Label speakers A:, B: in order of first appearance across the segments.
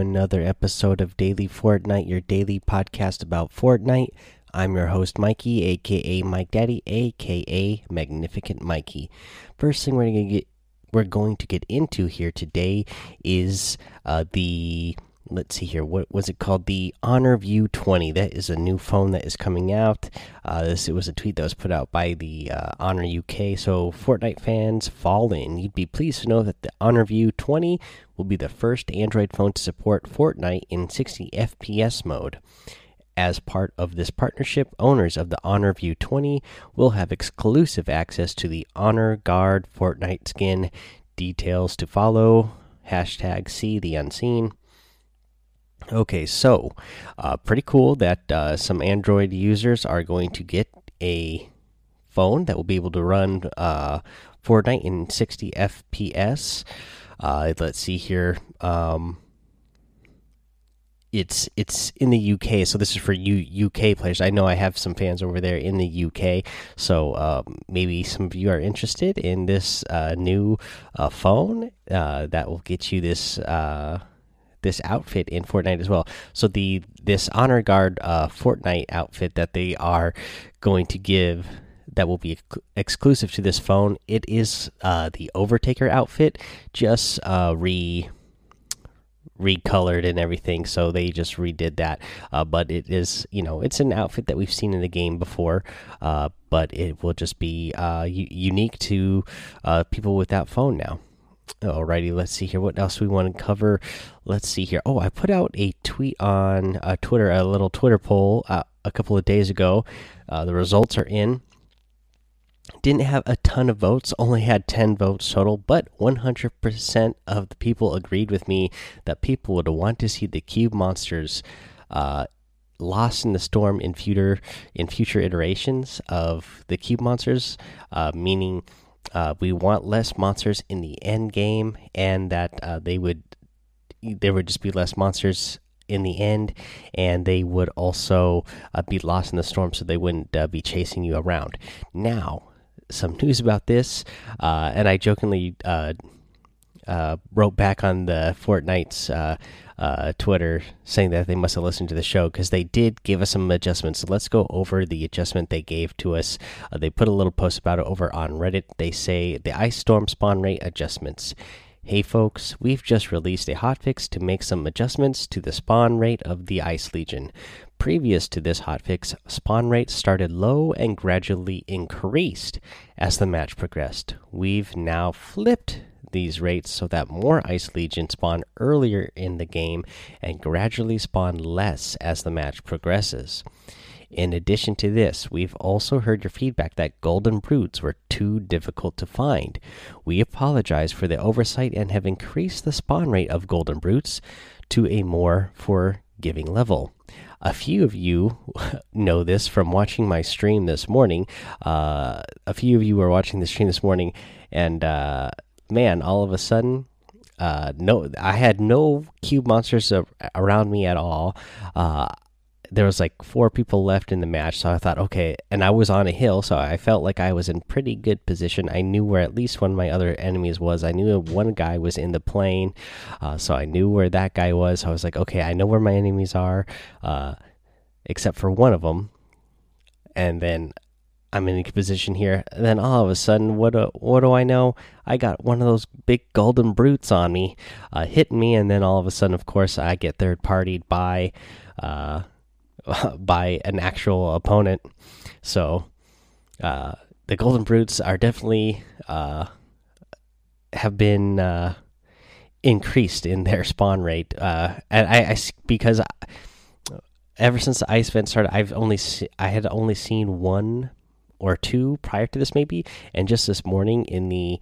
A: Another episode of Daily Fortnite, your daily podcast about Fortnite. I'm your host, Mikey, aka Mike Daddy, aka Magnificent Mikey. First thing we're gonna get we're going to get into here today is uh, the let's see here. What was it called? The honor view 20 that is a new phone that is coming out. Uh, this it was a tweet that was put out by the uh, honor uk so fortnite fans fall in. You'd be pleased to know that the honor view 20 will be the first android phone to support fortnite in 60 fps mode. As part of this partnership, owners of the Honor View 20 will have exclusive access to the Honor Guard Fortnite skin. Details to follow. Hashtag see the unseen. Okay, so uh, pretty cool that uh, some Android users are going to get a phone that will be able to run uh, Fortnite in 60 FPS. Uh, let's see here. Um, it's it's in the UK, so this is for you UK players. I know I have some fans over there in the UK, so um, maybe some of you are interested in this uh, new uh, phone that will get you this this outfit in Fortnite as well. So the this Honor Guard uh, Fortnite outfit that they are going to give that will be ex exclusive to this phone. It is uh, the Overtaker outfit, just uh, re recolored and everything. So they just redid that. Uh, but it is you know it's an outfit that we've seen in the game before. Uh, but it will just be uh, unique to uh, people with that phone now. Alrighty, let's see here. What else we want to cover? Let's see here. Oh, I put out a tweet on uh, Twitter, a little Twitter poll uh, a couple of days ago. Uh, the results are in. Didn't have a ton of votes, only had 10 votes total, but 100% of the people agreed with me that people would want to see the cube monsters uh, lost in the storm in future in future iterations of the cube monsters, uh, meaning uh, we want less monsters in the end game, and that uh, they would there would just be less monsters in the end, and they would also uh, be lost in the storm, so they wouldn't uh, be chasing you around. Now, some news about this, uh, and I jokingly uh, wrote back on the Fortnite's uh, Twitter saying that they must have listened to the show because they did give us some adjustments. So let's go over the adjustment they gave to us. Uh, they put a little post about it over on Reddit. They say the ice storm spawn rate adjustments. Hey folks, we've just released a hotfix to make some adjustments to the spawn rate of the Ice Legion. Previous to this hotfix, spawn rate started low and gradually increased as the match progressed. We've now flipped these rates so that more Ice Legion spawn earlier in the game and gradually spawn less as the match progresses. In addition to this, we've also heard your feedback that golden brutes were too difficult to find. We apologize for the oversight and have increased the spawn rate of golden brutes to a more forgiving level. A few of you know this from watching my stream this morning. Uh, a few of you were watching the stream this morning, and uh, man, all of a sudden, uh, no, I had no cube monsters around me at all. Uh, there was like four people left in the match, so I thought, okay, and I was on a hill, so I felt like I was in pretty good position. I knew where at least one of my other enemies was. I knew one guy was in the plane, uh, so I knew where that guy was. So I was like, okay, I know where my enemies are, uh, except for one of them. And then I'm in a position here. And then all of a sudden, what do, what do I know? I got one of those big golden brutes on me, uh, hitting me, and then all of a sudden, of course, I get third partied by uh, by an actual opponent. So uh, the golden brutes are definitely uh, have been uh, increased in their spawn rate, uh, and I, I because. Ever since the ice event started, I've only I had only seen one or two prior to this, maybe. And just this morning, in the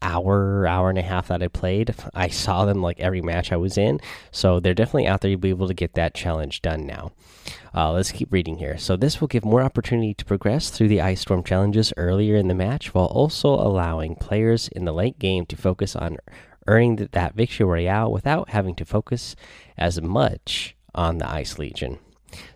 A: hour, hour and a half that I played, I saw them like every match I was in. So they're definitely out there. You'll be able to get that challenge done now. Uh, let's keep reading here. So this will give more opportunity to progress through the ice storm challenges earlier in the match, while also allowing players in the late game to focus on earning that victory royale without having to focus as much on the ice legion.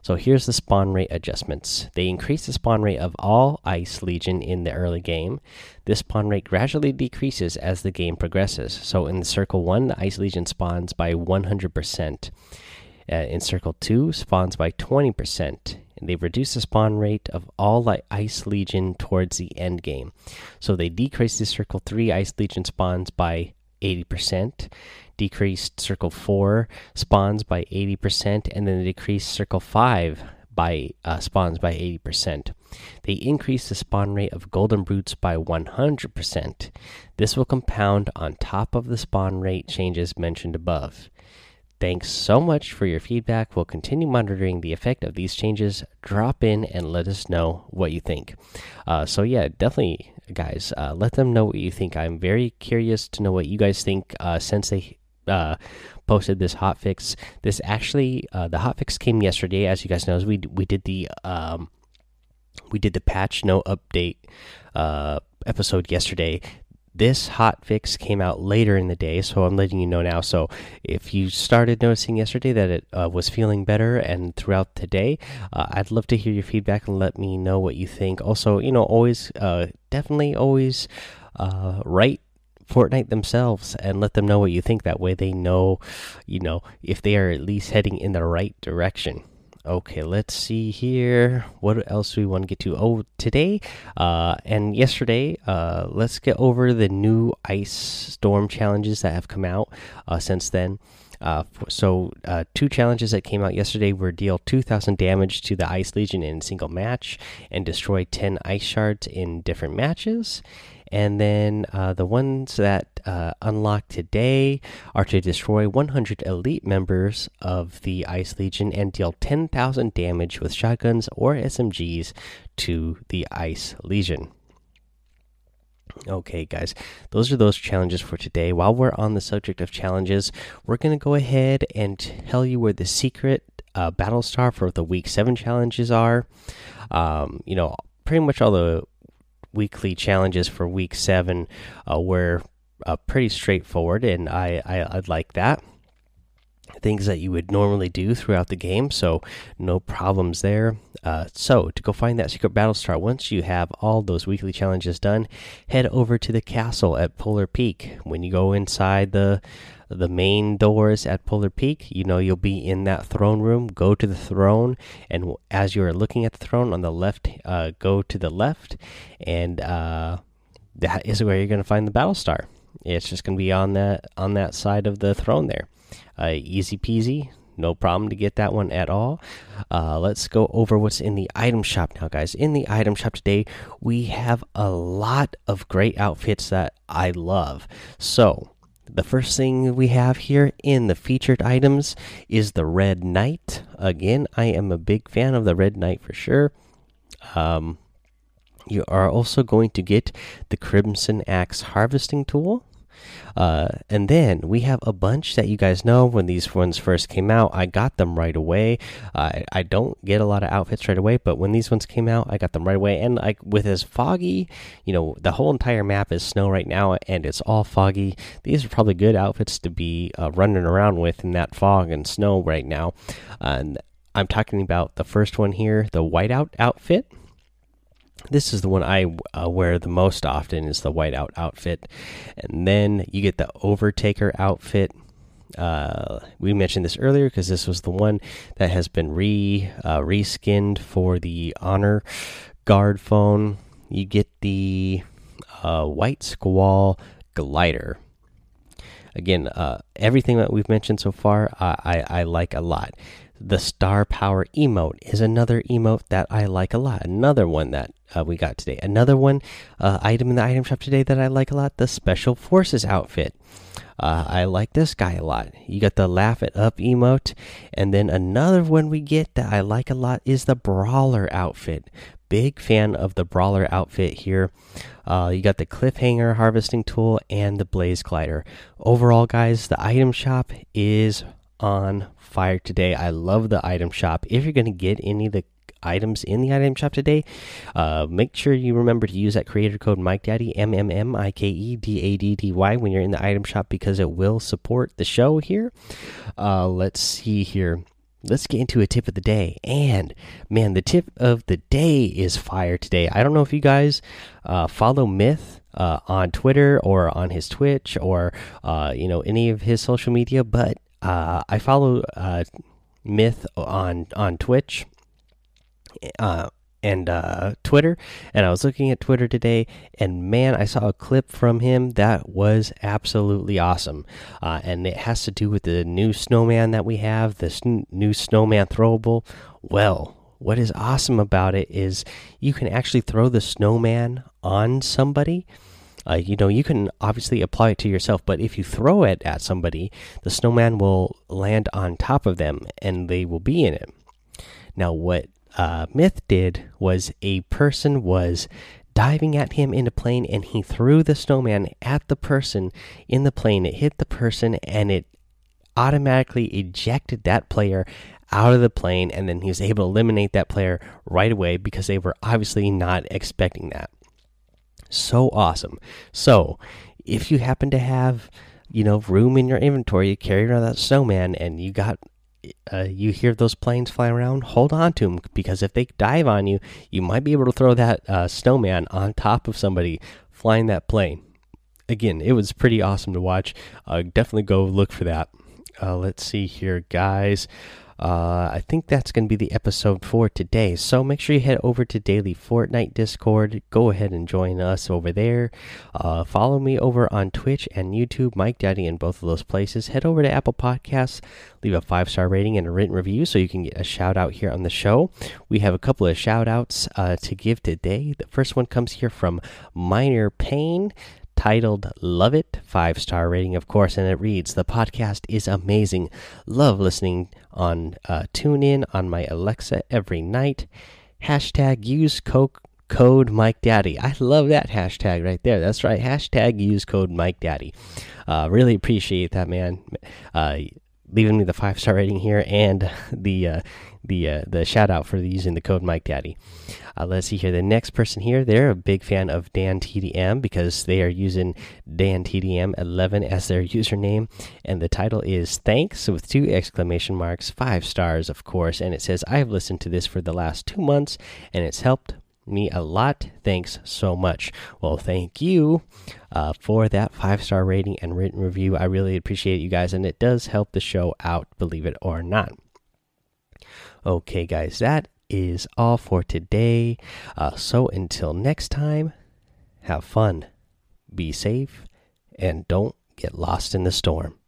A: So here's the spawn rate adjustments. They increase the spawn rate of all Ice Legion in the early game. This spawn rate gradually decreases as the game progresses. So in Circle 1, the Ice Legion spawns by 100%. Uh, in Circle 2, spawns by 20%. And they reduce the spawn rate of all Ice Legion towards the end game. So they decrease the Circle 3 Ice Legion spawns by 80% decreased circle 4 spawns by 80%, and then decreased circle 5 by uh, spawns by 80%. They increase the spawn rate of golden brutes by 100%. This will compound on top of the spawn rate changes mentioned above. Thanks so much for your feedback. We'll continue monitoring the effect of these changes. Drop in and let us know what you think. Uh, so, yeah, definitely, guys, uh, let them know what you think. I'm very curious to know what you guys think uh, since they uh, posted this hot fix. This actually, uh, the hot fix came yesterday. As you guys know, we we did the um, we did the patch no update uh, episode yesterday. This hot fix came out later in the day, so I'm letting you know now. So if you started noticing yesterday that it uh, was feeling better and throughout the day, uh, I'd love to hear your feedback and let me know what you think. Also, you know, always, uh, definitely always uh, write Fortnite themselves and let them know what you think. That way they know, you know, if they are at least heading in the right direction. Okay, let's see here. What else do we want to get to? Oh, today uh, and yesterday, uh, let's get over the new ice storm challenges that have come out uh, since then. Uh, so, uh, two challenges that came out yesterday were deal 2,000 damage to the Ice Legion in a single match and destroy 10 ice shards in different matches. And then uh, the ones that uh, unlock today are to destroy 100 elite members of the Ice Legion and deal 10,000 damage with shotguns or SMGs to the Ice Legion. Okay, guys, those are those challenges for today. While we're on the subject of challenges, we're going to go ahead and tell you where the secret uh, battle star for the week seven challenges are. Um, you know, pretty much all the weekly challenges for week seven uh, were uh, pretty straightforward, and I, I I like that. Things that you would normally do throughout the game, so no problems there. Uh, so, to go find that secret battle star, once you have all those weekly challenges done, head over to the castle at Polar Peak. When you go inside the the main doors at Polar Peak. You know, you'll be in that throne room. Go to the throne, and as you are looking at the throne on the left, uh, go to the left, and uh, that is where you're going to find the battle star. It's just going to be on that on that side of the throne there. Uh, easy peasy, no problem to get that one at all. Uh, let's go over what's in the item shop now, guys. In the item shop today, we have a lot of great outfits that I love. So, the first thing we have here in the featured items is the Red Knight. Again, I am a big fan of the Red Knight for sure. Um, you are also going to get the Crimson Axe harvesting tool. Uh, and then we have a bunch that you guys know when these ones first came out. I got them right away. Uh, I don't get a lot of outfits right away, but when these ones came out, I got them right away. And like with as foggy, you know, the whole entire map is snow right now, and it's all foggy. These are probably good outfits to be uh, running around with in that fog and snow right now. and I'm talking about the first one here, the whiteout outfit this is the one I uh, wear the most often is the whiteout outfit, and then you get the Overtaker outfit. Uh, we mentioned this earlier because this was the one that has been re uh, reskinned for the Honor Guard phone. You get the uh, White Squall glider. Again, uh, everything that we've mentioned so far, I, I like a lot. The Star Power emote is another emote that I like a lot. Another one that uh, we got today. Another one uh, item in the item shop today that I like a lot the Special Forces outfit. Uh, I like this guy a lot. You got the Laugh It Up emote. And then another one we get that I like a lot is the Brawler outfit. Big fan of the Brawler outfit here. Uh, you got the Cliffhanger harvesting tool and the Blaze glider. Overall, guys, the item shop is on fire today. I love the item shop. If you're going to get any of the items in the item shop today, uh, make sure you remember to use that creator code Mike Daddy M M M I K E D A D D Y when you're in the item shop because it will support the show here. Uh, let's see here. let's get into a tip of the day. And man, the tip of the day is fire today. I don't know if you guys uh, follow Myth uh, on Twitter or on his Twitch or uh, you know any of his social media, but uh, I follow uh, Myth on on Twitch. Uh, and uh, Twitter. And I was looking at Twitter today, and man, I saw a clip from him that was absolutely awesome. Uh, and it has to do with the new snowman that we have, this new snowman throwable. Well, what is awesome about it is you can actually throw the snowman on somebody. Uh, you know, you can obviously apply it to yourself, but if you throw it at somebody, the snowman will land on top of them and they will be in it. Now, what uh, myth did was a person was diving at him in a plane and he threw the snowman at the person in the plane. It hit the person and it automatically ejected that player out of the plane and then he was able to eliminate that player right away because they were obviously not expecting that. So awesome. So, if you happen to have, you know, room in your inventory, you carry around that snowman and you got uh, you hear those planes fly around, hold on to them because if they dive on you, you might be able to throw that uh, snowman on top of somebody flying that plane. Again, it was pretty awesome to watch. Uh, definitely go look for that. Uh, let's see here, guys. Uh, I think that's going to be the episode for today. So make sure you head over to Daily Fortnite Discord. Go ahead and join us over there. Uh, follow me over on Twitch and YouTube, Mike Daddy, in both of those places. Head over to Apple Podcasts, leave a five star rating and a written review so you can get a shout out here on the show. We have a couple of shout outs uh, to give today. The first one comes here from Minor Pain titled Love It, five star rating, of course, and it reads The podcast is amazing. Love listening on uh, Tune In on my Alexa every night. Hashtag use Coke code Mike Daddy. I love that hashtag right there. That's right. Hashtag use code Mike Daddy. Uh, really appreciate that, man. Uh, leaving me the five star rating here and the uh, the uh, the shout out for using the code Mike Daddy. Uh, let's see here. The next person here, they're a big fan of Dan TDM because they are using Dan TDM 11 as their username, and the title is thanks with two exclamation marks, five stars, of course, and it says I have listened to this for the last two months and it's helped me a lot. Thanks so much. Well, thank you uh, for that five star rating and written review. I really appreciate you guys, and it does help the show out, believe it or not. Okay, guys, that is all for today. Uh, so until next time, have fun, be safe, and don't get lost in the storm.